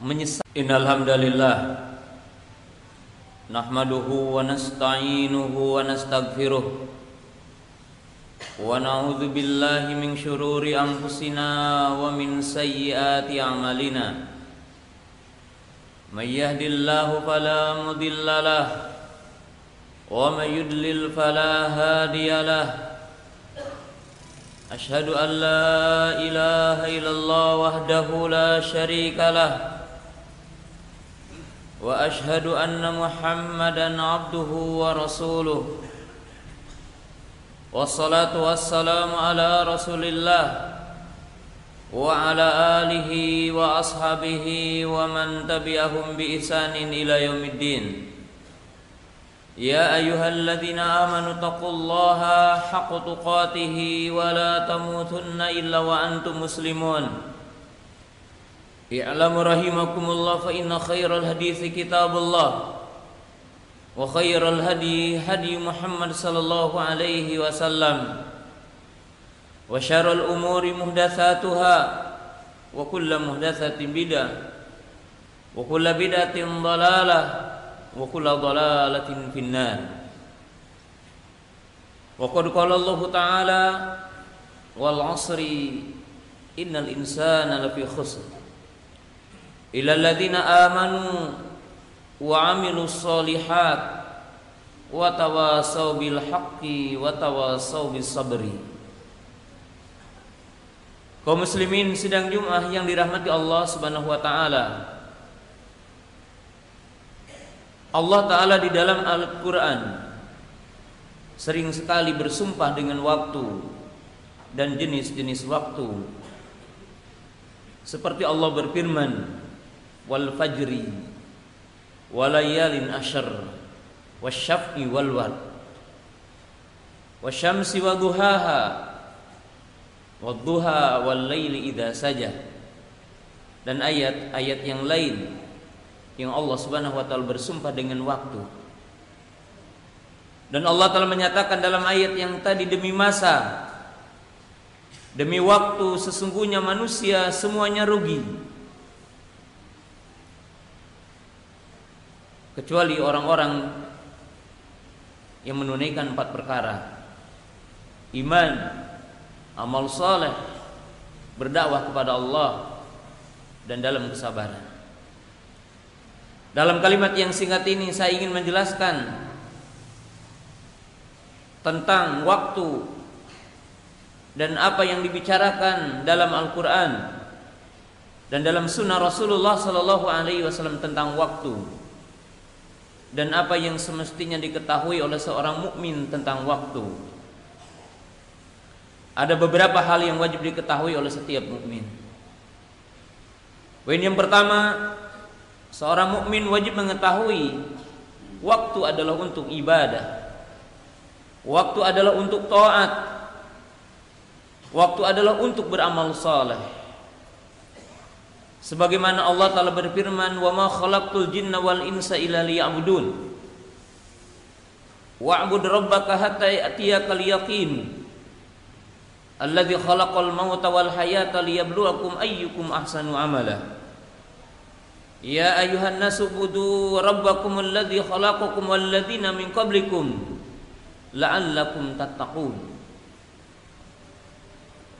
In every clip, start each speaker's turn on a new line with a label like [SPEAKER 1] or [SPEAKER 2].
[SPEAKER 1] menyesal. Innalhamdalillah nahmaduhu wa nasta'inuhu wa nastaghfiruh wa na'udzu billahi min shururi anfusina wa min sayyiati a'malina. May yahdihillahu fala mudilla lahu wa may yudlil fala hadiya lahu. أشهد أن لا إله إلا الله وحده وأشهد أن محمدا عبده ورسوله. والصلاة والسلام على رسول الله وعلى آله وأصحابه ومن تبعهم بإحسان إلى يوم الدين. يا أيها الذين آمنوا اتقوا الله حق تقاته ولا تموتن إلا وأنتم مسلمون. اعلموا رحمكم الله فإن خير الحديث كتاب الله وخير الهدي هدي محمد صلى الله عليه وسلم وشر الأمور محدثاتها وكل محدثة بدعة وكل بدعة ضلالة وكل ضلالة في النار وقد قال الله تعالى والعصر إن الإنسان لفي خسر ila alladziina amanu wa 'amilus solihat wa tawasaw bil haqqi wa tawasaw sabri. Kaum muslimin sidang Jumat yang dirahmati Allah Subhanahu wa taala. Allah taala di dalam Al-Qur'an sering sekali bersumpah dengan waktu dan jenis-jenis waktu. Seperti Allah berfirman wal fajri walayalin ashar wasyaf'i wal wad wasyamsi wa duhaha wadduha wal laili idza saja dan ayat-ayat yang lain yang Allah Subhanahu wa taala bersumpah dengan waktu. Dan Allah telah menyatakan dalam ayat yang tadi demi masa demi waktu sesungguhnya manusia semuanya rugi kecuali orang-orang yang menunaikan empat perkara. Iman amal saleh berdakwah kepada Allah dan dalam kesabaran. Dalam kalimat yang singkat ini saya ingin menjelaskan tentang waktu dan apa yang dibicarakan dalam Al-Quran dan dalam Sunnah Rasulullah Sallallahu Alaihi Wasallam tentang waktu dan apa yang semestinya diketahui oleh seorang mukmin tentang waktu. Ada beberapa hal yang wajib diketahui oleh setiap mukmin. Poin yang pertama, seorang mukmin wajib mengetahui waktu adalah untuk ibadah. Waktu adalah untuk taat. Waktu adalah untuk beramal saleh. Sebagaimana Allah Ta'ala berfirman, "Wa ma khalaqtul jinna wal insa illa liya'budun." Wa'bud rabbaka hatta ya'tiyakal yaqin. Alladzi khalaqal mauta wal hayata liyabluwakum ayyukum ahsanu amala. Ya ayuhan nasu budu rabbakum alladzi khalaqakum wal ladzina min qablikum la'allakum tattaqun.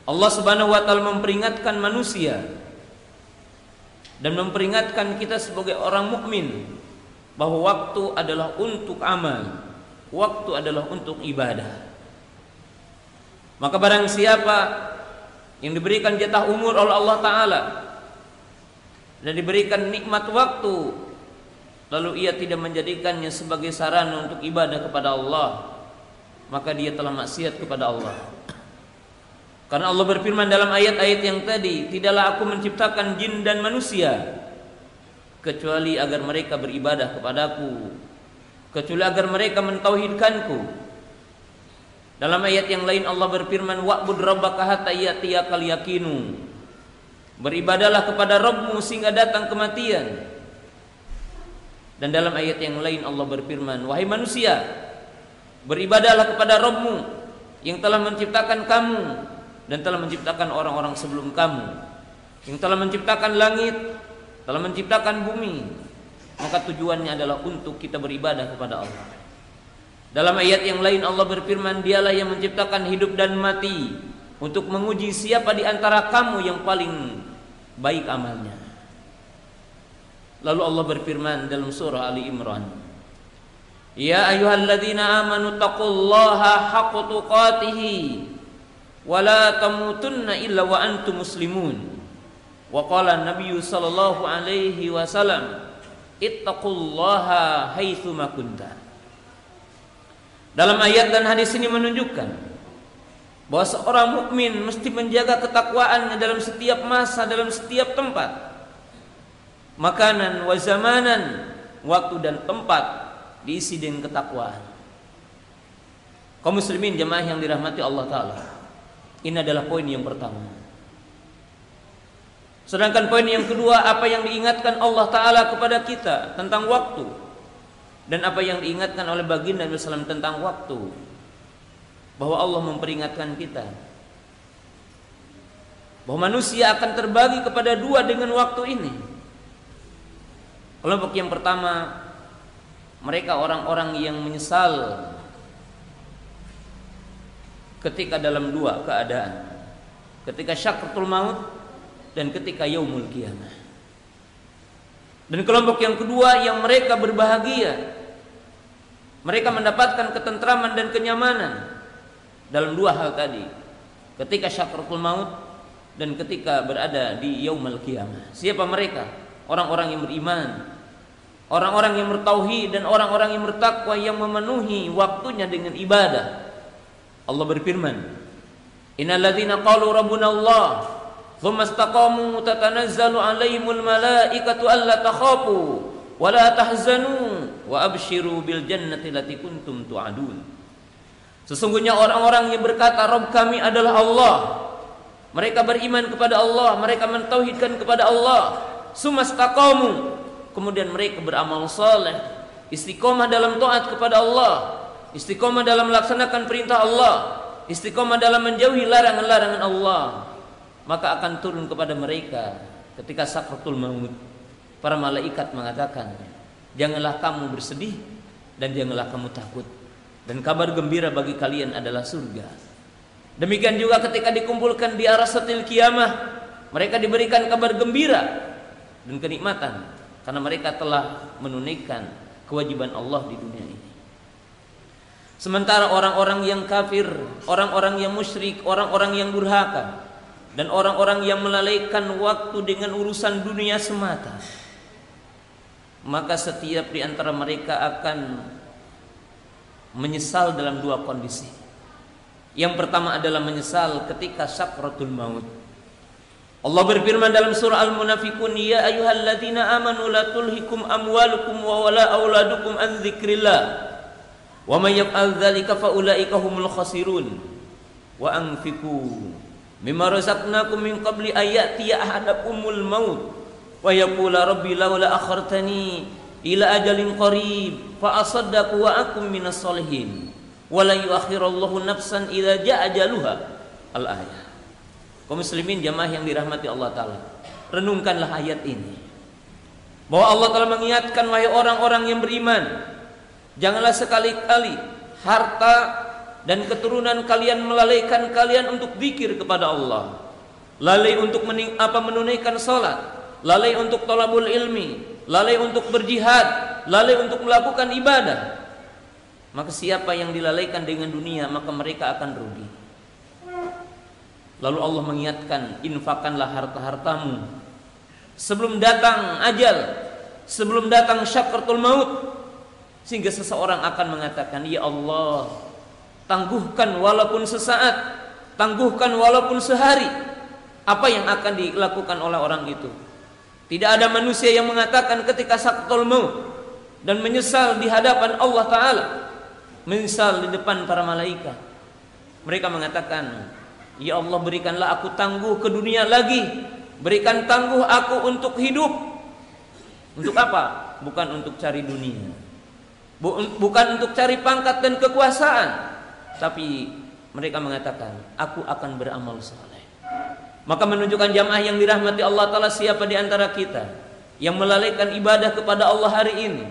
[SPEAKER 1] Allah Subhanahu wa taala memperingatkan manusia dan memperingatkan kita sebagai orang mukmin bahwa waktu adalah untuk amal, waktu adalah untuk ibadah. Maka barang siapa yang diberikan jatah umur oleh Allah taala dan diberikan nikmat waktu lalu ia tidak menjadikannya sebagai sarana untuk ibadah kepada Allah, maka dia telah maksiat kepada Allah. Karena Allah berfirman dalam ayat-ayat yang tadi, tidaklah aku menciptakan jin dan manusia kecuali agar mereka beribadah kepadaku, kecuali agar mereka mentauhidkanku. Dalam ayat yang lain Allah berfirman, "Wa'bud rabbaka hatta yatiyakal yakinu." Beribadalah kepada Rabbmu sehingga datang kematian. Dan dalam ayat yang lain Allah berfirman, "Wahai manusia, beribadalah kepada Rabbmu yang telah menciptakan kamu dan telah menciptakan orang-orang sebelum kamu yang telah menciptakan langit telah menciptakan bumi, maka tujuannya adalah untuk kita beribadah kepada Allah. Dalam ayat yang lain Allah berfirman, "Dialah yang menciptakan hidup dan mati untuk menguji siapa di antara kamu yang paling baik amalnya." Lalu Allah berfirman dalam surah Ali Imran, "Ya ayyuhalladzina amanu taqullaha haqqa tuqatih wa la tamutunna illa wa antum muslimun." Wa qala Nabi sallallahu alaihi wasallam, "Ittaqullaha haitsu ma kunta." Dalam ayat dan hadis ini menunjukkan bahwa seorang mukmin mesti menjaga ketakwaannya dalam setiap masa, dalam setiap tempat. Makanan wa zamanan, waktu dan tempat diisi dengan ketakwaan. Kaum muslimin jemaah yang dirahmati Allah taala. Ini adalah poin yang pertama. Sedangkan poin yang kedua apa yang diingatkan Allah Ta'ala kepada kita tentang waktu. Dan apa yang diingatkan oleh baginda Nabi SAW tentang waktu. Bahwa Allah memperingatkan kita. Bahwa manusia akan terbagi kepada dua dengan waktu ini. Kelompok yang pertama Mereka orang-orang yang menyesal Ketika dalam dua keadaan Ketika syakratul maut dan ketika yaumul kiamah. Dan kelompok yang kedua yang mereka berbahagia. Mereka mendapatkan ketentraman dan kenyamanan dalam dua hal tadi. Ketika syakratul maut dan ketika berada di yaumul kiamah. Siapa mereka? Orang-orang yang beriman, orang-orang yang bertauhid dan orang-orang yang bertakwa yang memenuhi waktunya dengan ibadah. Allah berfirman, "Innalladzina qalu rabbuna Allah, tsumma istaqamu tatanazzalu alaihimul malaikatu alla takhafu wa la tahzanu wa abshiru bil jannati allati kuntum tu'adun." Sesungguhnya orang-orang yang berkata Rabb kami adalah Allah, mereka beriman kepada Allah, mereka mentauhidkan kepada Allah, sumastaqamu, kemudian mereka beramal saleh, istiqomah dalam taat kepada Allah, Istiqomah dalam melaksanakan perintah Allah. Istiqomah dalam menjauhi larangan-larangan Allah. Maka akan turun kepada mereka ketika sakratul maut. Para malaikat mengatakan janganlah kamu bersedih dan janganlah kamu takut. Dan kabar gembira bagi kalian adalah surga. Demikian juga ketika dikumpulkan di arah setil kiamah mereka diberikan kabar gembira dan kenikmatan karena mereka telah menunaikan kewajiban Allah di dunia sementara orang-orang yang kafir orang-orang yang musyrik orang-orang yang durhaka dan orang-orang yang melalaikan waktu dengan urusan dunia semata maka setiap di antara mereka akan menyesal dalam dua kondisi. Yang pertama adalah menyesal ketika sakratul maut. Allah berfirman dalam surah Al-Munafikun ya ayyuhalladzina amanu la tulhikum amwalukum wa wala auladukum an dzikrillah wa may yaf'al dzalika fa ulaika humul khasirun. Wa anfiqu mimma razaqnakum min qabli ayati ahadakumul maut. Wa yaqula rabbi laula akhartani ila ajalin qarib fa asaddaqu wa akum minas solihin wa la yuakhirallahu nafsan idza jaa ajaluha. Al ayat kaum muslimin jamaah yang dirahmati Allah taala renungkanlah ayat ini. Bahwa Allah telah mengingatkan wahai orang-orang yang beriman janganlah sekali-kali harta dan keturunan kalian melalaikan kalian untuk zikir kepada Allah. Lalai untuk mening, apa menunaikan salat. Lalai untuk talabul ilmi. Lalai untuk berjihad. Lalai untuk melakukan ibadah. Maka siapa yang dilalaikan dengan dunia maka mereka akan rugi. Lalu Allah mengingatkan infakanlah harta-hartamu. Sebelum datang ajal sebelum datang syakratul maut sehingga seseorang akan mengatakan ya Allah Tangguhkan walaupun sesaat, tangguhkan walaupun sehari. Apa yang akan dilakukan oleh orang itu? Tidak ada manusia yang mengatakan ketika saktul maut dan menyesal di hadapan Allah taala, menyesal di depan para malaikat. Mereka mengatakan, "Ya Allah, berikanlah aku tangguh ke dunia lagi. Berikan tangguh aku untuk hidup." Untuk apa? Bukan untuk cari dunia. Bukan untuk cari pangkat dan kekuasaan, tapi mereka mengatakan aku akan beramal saleh maka menunjukkan jamaah yang dirahmati Allah taala siapa di antara kita yang melalaikan ibadah kepada Allah hari ini,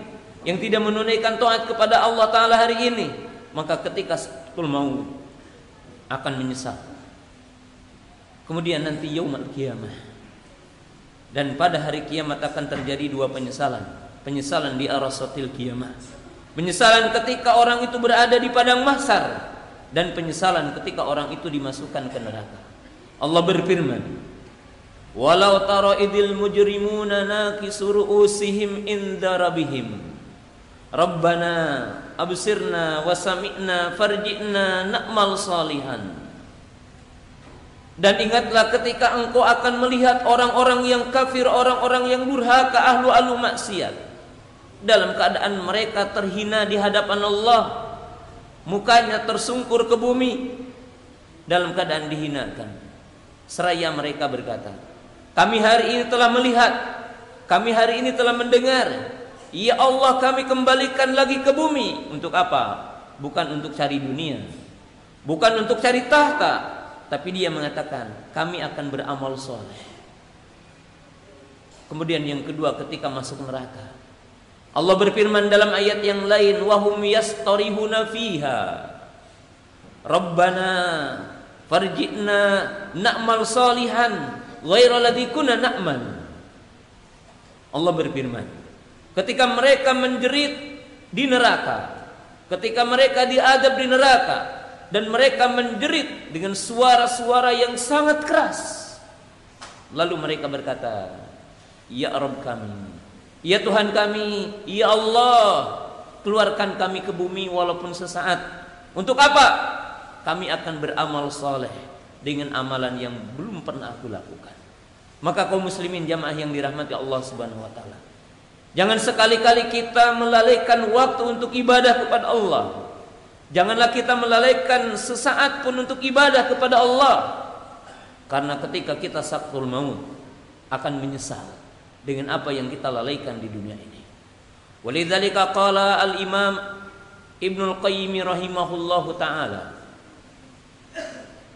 [SPEAKER 1] yang tidak menunaikan taat kepada Allah taala hari ini, maka ketika sakaratul maut akan menyesal. Kemudian nanti yaumul kiamah. Dan pada hari kiamat akan terjadi dua penyesalan. Penyesalan di arasatil kiamah. Penyesalan ketika orang itu berada di padang mahsyar dan penyesalan ketika orang itu dimasukkan ke neraka. Allah berfirman, "Walau tara idil mujrimuna nakisu ru'usihim inda rabbihim Rabbana absirna wa sami'na farji'na na'mal salihan." Dan ingatlah ketika engkau akan melihat orang-orang yang kafir, orang-orang yang durhaka, ahlu-ahlu maksiat. Dalam keadaan mereka terhina di hadapan Allah. Mukanya tersungkur ke bumi. Dalam keadaan dihinakan. Seraya mereka berkata, kami hari ini telah melihat, kami hari ini telah mendengar. Ya Allah kami kembalikan lagi ke bumi. Untuk apa? Bukan untuk cari dunia. Bukan untuk cari tahta, tapi dia mengatakan kami akan beramal soleh. Kemudian yang kedua ketika masuk neraka. Allah berfirman dalam ayat yang lain wahum yastarihuna fiha. Rabbana farji'na na'mal salihan ghaira ladzi kunna na'mal. Allah berfirman, ketika mereka menjerit di neraka, ketika mereka diadab di neraka, dan mereka menjerit dengan suara-suara yang sangat keras. Lalu mereka berkata, "Ya Rabb kami, ya Tuhan kami, ya Allah, keluarkan kami ke bumi walaupun sesaat. Untuk apa? Kami akan beramal soleh dengan amalan yang belum pernah aku lakukan." Maka kaum muslimin jamaah yang dirahmati Allah Subhanahu wa taala. Jangan sekali-kali kita melalaikan waktu untuk ibadah kepada Allah Janganlah kita melalaikan sesaat pun untuk ibadah kepada Allah. Karena ketika kita saktul maut akan menyesal dengan apa yang kita lalaikan di dunia ini. Walidzalika qala al-Imam Ibnu Al-Qayyim rahimahullahu taala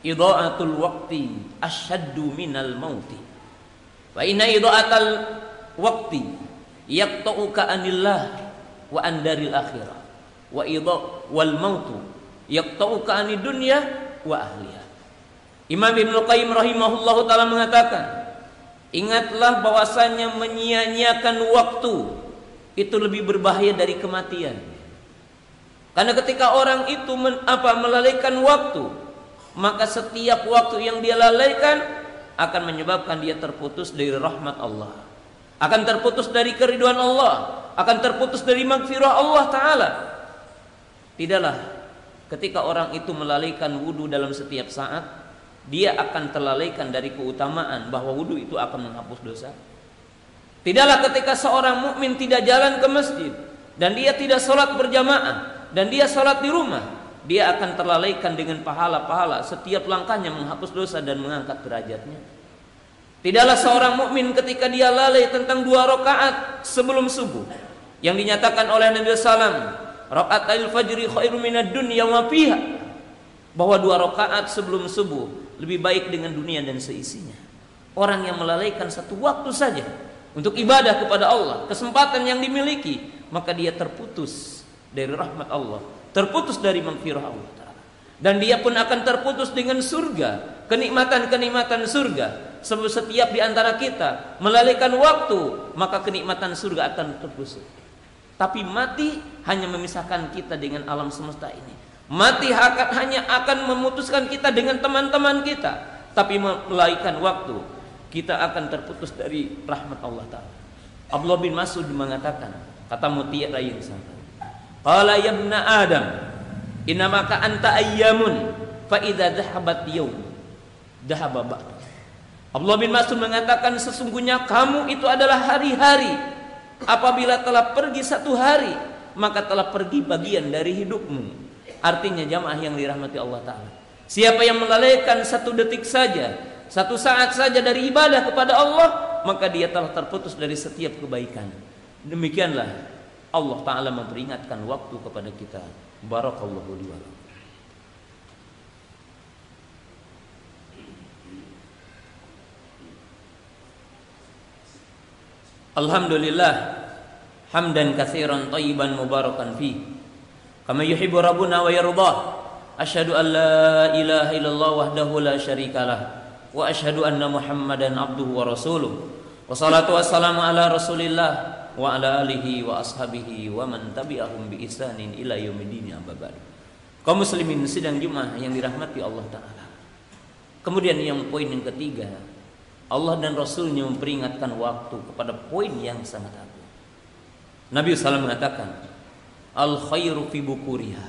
[SPEAKER 1] Idha'atul waqti asyaddu minal mauti. Wa inna idha'atal waqti yaqta'uka anillah wa andaril akhirah wa idha wal mautu yaqta'uka ani dunya wa ahliha. Imam Ibnu Qayyim rahimahullahu taala mengatakan, ingatlah bahwasanya menyia-nyiakan waktu itu lebih berbahaya dari kematian. Karena ketika orang itu men, apa melalaikan waktu, maka setiap waktu yang dia lalaikan akan menyebabkan dia terputus dari rahmat Allah. Akan terputus dari keriduan Allah, akan terputus dari magfirah Allah taala Tidaklah ketika orang itu melalaikan wudhu dalam setiap saat, dia akan terlalaikan dari keutamaan bahwa wudhu itu akan menghapus dosa. Tidaklah ketika seorang mukmin tidak jalan ke masjid dan dia tidak sholat berjamaah dan dia sholat di rumah, dia akan terlalaikan dengan pahala-pahala setiap langkahnya menghapus dosa dan mengangkat derajatnya. Tidaklah seorang mukmin ketika dia lalai tentang dua rakaat sebelum subuh yang dinyatakan oleh Nabi Sallam al fajri khairu minad dunya wa fiha. Bahwa dua rakaat sebelum subuh lebih baik dengan dunia dan seisinya. Orang yang melalaikan satu waktu saja untuk ibadah kepada Allah, kesempatan yang dimiliki, maka dia terputus dari rahmat Allah, terputus dari maghfirah Allah. Dan dia pun akan terputus dengan surga, kenikmatan-kenikmatan surga. Sebab setiap di antara kita melalaikan waktu, maka kenikmatan surga akan terputus. Tapi mati hanya memisahkan kita dengan alam semesta ini. Mati akan hanya akan memutuskan kita dengan teman-teman kita. Tapi melaikan waktu kita akan terputus dari rahmat Allah Ta'ala. Abdullah bin Mas'ud mengatakan, kata mutiara yang sama. Qala ya ibna Adam, innamaka anta ayyamun fa idza dhahabat yawm dhahaba ba'd. Abdullah bin Mas'ud mengatakan sesungguhnya kamu itu adalah hari-hari Apabila telah pergi satu hari, maka telah pergi bagian dari hidupmu. Artinya jamaah yang dirahmati Allah Ta'ala. Siapa yang melalaikan satu detik saja, satu saat saja dari ibadah kepada Allah, maka dia telah terputus dari setiap kebaikan. Demikianlah Allah Ta'ala memperingatkan waktu kepada kita. Barakallahu liwalakum. Alhamdulillah hamdan katsiran tayyiban mubarakan fi kama yuhibbu rabbuna wa yardah asyhadu an la ilaha illallah wahdahu la syarikalah wa asyhadu anna muhammadan abduhu wa rasuluh. Wa salatu wassalamu ala rasulillah wa ala alihi wa ashabihi wa man tabi'ahum bi ihsanin ila yaumiddin amma ba'du. Kaum muslimin sidang Jumat yang dirahmati Allah taala. Kemudian yang poin yang ketiga Allah dan Rasulnya memperingatkan waktu kepada poin yang sangat agung. Nabi SAW mengatakan, Al khairu fi bukuriha.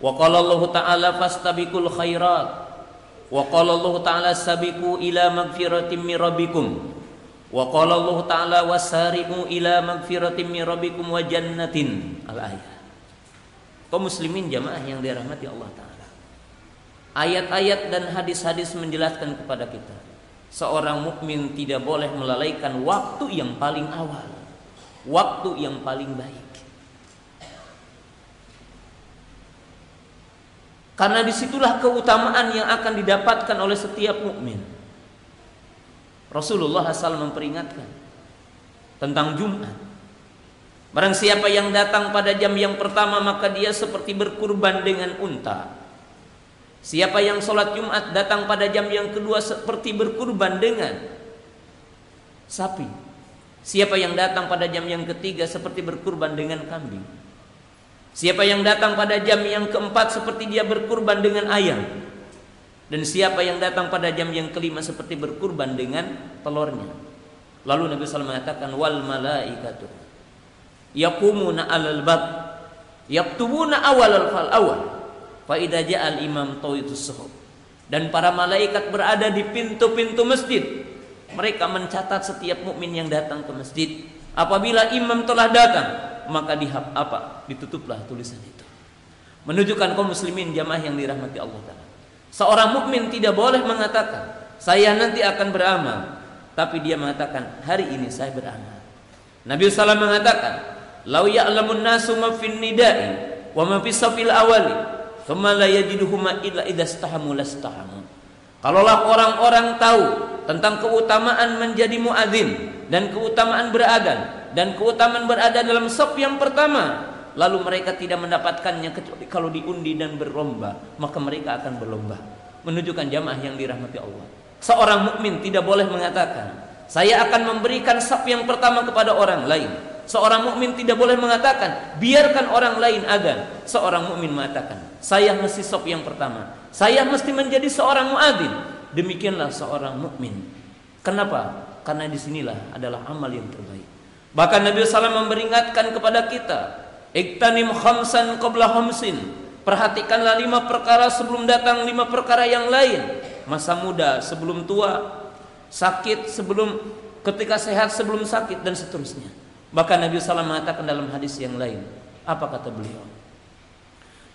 [SPEAKER 1] Wa qala Allah Ta'ala fastabiqul khairat. Wa qala Allah Ta'ala sabiqu ila magfiratim min rabbikum. Wa qala Allah Ta'ala wasari'u ila magfiratim min rabbikum wa jannatin. Al-ayat. Kaum muslimin jamaah yang dirahmati Allah Ta'ala. Ayat-ayat dan hadis-hadis menjelaskan kepada kita seorang mukmin tidak boleh melalaikan waktu yang paling awal, waktu yang paling baik. Karena di situlah keutamaan yang akan didapatkan oleh setiap mukmin. Rasulullah SAW memperingatkan tentang Jumat. Barang siapa yang datang pada jam yang pertama maka dia seperti berkurban dengan unta. Siapa yang sholat Jumat datang pada jam yang kedua seperti berkurban dengan sapi. Siapa yang datang pada jam yang ketiga seperti berkurban dengan kambing. Siapa yang datang pada jam yang keempat seperti dia berkurban dengan ayam. Dan siapa yang datang pada jam yang kelima seperti berkurban dengan telurnya. Lalu Nabi SAW mengatakan wal malaikatu yakumuna alal bab yaktubuna awal al fal awal Faidah ja'al imam tawitus suhub. Dan para malaikat berada di pintu-pintu masjid. Mereka mencatat setiap mukmin yang datang ke masjid. Apabila imam telah datang, maka dihap apa? Ditutuplah tulisan itu. Menunjukkan kaum muslimin jamaah yang dirahmati Allah Taala. Seorang mukmin tidak boleh mengatakan, saya nanti akan beramal. Tapi dia mengatakan, hari ini saya beramal. Nabi SAW mengatakan, Lau ya'lamun nasu ma fin nida'i wa ma fis awali Thumma la yajiduhuma illa idastahamu lastahamu. Kalaulah orang-orang tahu tentang keutamaan menjadi muadzin dan keutamaan beradan dan keutamaan berada dalam sop yang pertama, lalu mereka tidak mendapatkannya kecuali kalau diundi dan berlomba, maka mereka akan berlomba. Menunjukkan jamaah yang dirahmati Allah. Seorang mukmin tidak boleh mengatakan, saya akan memberikan sop yang pertama kepada orang lain Seorang mukmin tidak boleh mengatakan biarkan orang lain agan. Seorang mukmin mengatakan, saya mesti sop yang pertama. Saya mesti menjadi seorang muadzin. Demikianlah seorang mukmin. Kenapa? Karena di sinilah adalah amal yang terbaik. Bahkan Nabi SAW memperingatkan kepada kita, iktanim khamsan qabla khamsin. Perhatikanlah lima perkara sebelum datang lima perkara yang lain. Masa muda sebelum tua, sakit sebelum ketika sehat sebelum sakit dan seterusnya. Bahkan Nabi SAW mengatakan dalam hadis yang lain. Apa kata beliau?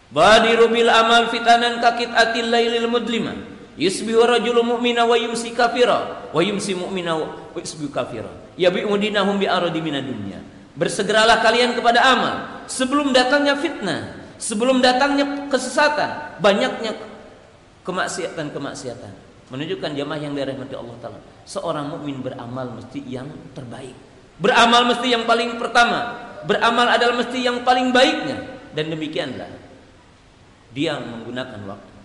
[SPEAKER 1] Badiru bil amal fitanan kakit atil lailil mudlima. Yusbihu rajulu mu'mina wa yumsi kafira. Wa yumsi mu'mina wa yusbihu kafira. Yabi'u dinahum bi aradi dunya. Bersegeralah kalian kepada amal. Sebelum datangnya fitnah. Sebelum datangnya kesesatan. Banyaknya kemaksiatan-kemaksiatan. Menunjukkan jamaah yang dirahmati Allah Ta'ala. Seorang mukmin beramal mesti yang terbaik. Beramal mesti yang paling pertama. Beramal adalah mesti yang paling baiknya. Dan demikianlah. Dia menggunakan waktu.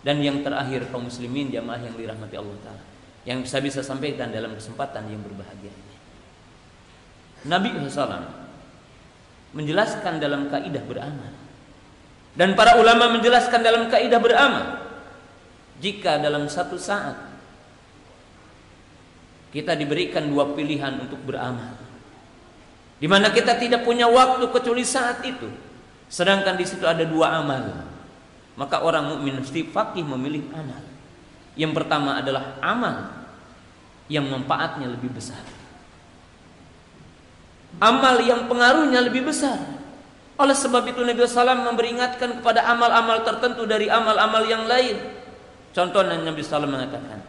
[SPEAKER 1] Dan yang terakhir kaum muslimin jamaah yang dirahmati Allah Ta'ala. Yang bisa bisa sampaikan dalam kesempatan yang berbahagia ini. Nabi SAW menjelaskan dalam kaidah beramal. Dan para ulama menjelaskan dalam kaidah beramal. Jika dalam satu saat kita diberikan dua pilihan untuk beramal. Di mana kita tidak punya waktu kecuali saat itu. Sedangkan di situ ada dua amal. Maka orang mukmin mesti fakih memilih amal. Yang pertama adalah amal yang manfaatnya lebih besar. Amal yang pengaruhnya lebih besar. Oleh sebab itu Nabi SAW memberingatkan kepada amal-amal tertentu dari amal-amal yang lain. Contohnya Nabi SAW mengatakan,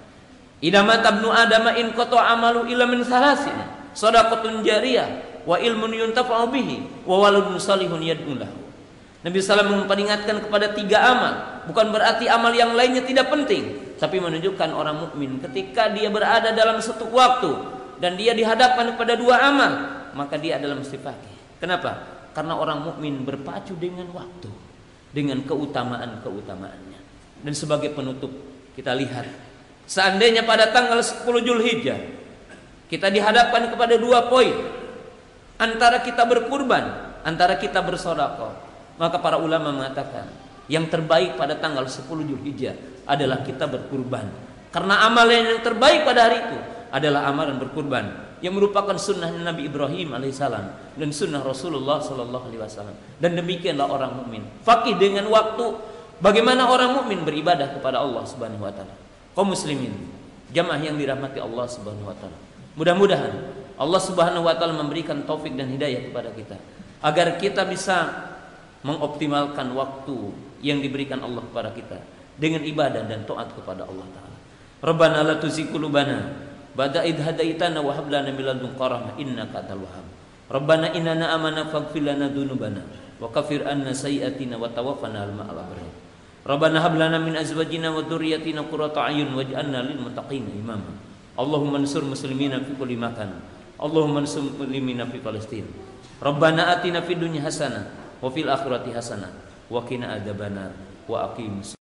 [SPEAKER 1] Idza mata ibnu Adam in qata amalu illa min salasin. Shadaqatun jariyah wa ilmun yuntafa'u bihi wa waladun salihun yad'u. Nabi SAW memperingatkan kepada tiga amal. Bukan berarti amal yang lainnya tidak penting, tapi menunjukkan orang mukmin ketika dia berada dalam satu waktu dan dia dihadapkan kepada dua amal, maka dia adalah mesti fakih. Kenapa? Karena orang mukmin berpacu dengan waktu, dengan keutamaan-keutamaannya. Dan sebagai penutup kita lihat seandainya pada tanggal 10 Julhijjah kita dihadapkan kepada dua poin antara kita berkurban, antara kita bersodakoh, maka para ulama mengatakan yang terbaik pada tanggal 10 Julhijjah adalah kita berkurban. Karena amalan yang terbaik pada hari itu adalah amalan berkurban yang merupakan sunnah Nabi Ibrahim alaihissalam dan sunnah Rasulullah sallallahu alaihi wasallam. Dan demikianlah orang mukmin. Fakih dengan waktu bagaimana orang mukmin beribadah kepada Allah Subhanahu wa taala. Kaum muslimin, jamaah yang dirahmati Allah Subhanahu wa taala. Mudah-mudahan Allah Subhanahu wa taala memberikan taufik dan hidayah kepada kita agar kita bisa mengoptimalkan waktu yang diberikan Allah kepada kita dengan ibadah dan taat kepada Allah taala. Rabbana la tuzigh qulubana ba'da id hadaitana wa hab lana min ladunka rahmah innaka antal wahhab. Rabbana innana amana faghfir lana dzunubana wa kaffir anna sayyi'atina wa tawaffana ma'al abrar. Rabbana hab lana min azwajina wa dzurriyyatina qurrata a'yun waj'alna lil muttaqina imama. Allahumma ansur muslimina fi kulli makan. Allahumma ansur muslimina fi Palestina. Rabbana atina fid dunya hasanah wa fil akhirati hasanah. Wa qina adzabannar. Wa aqimus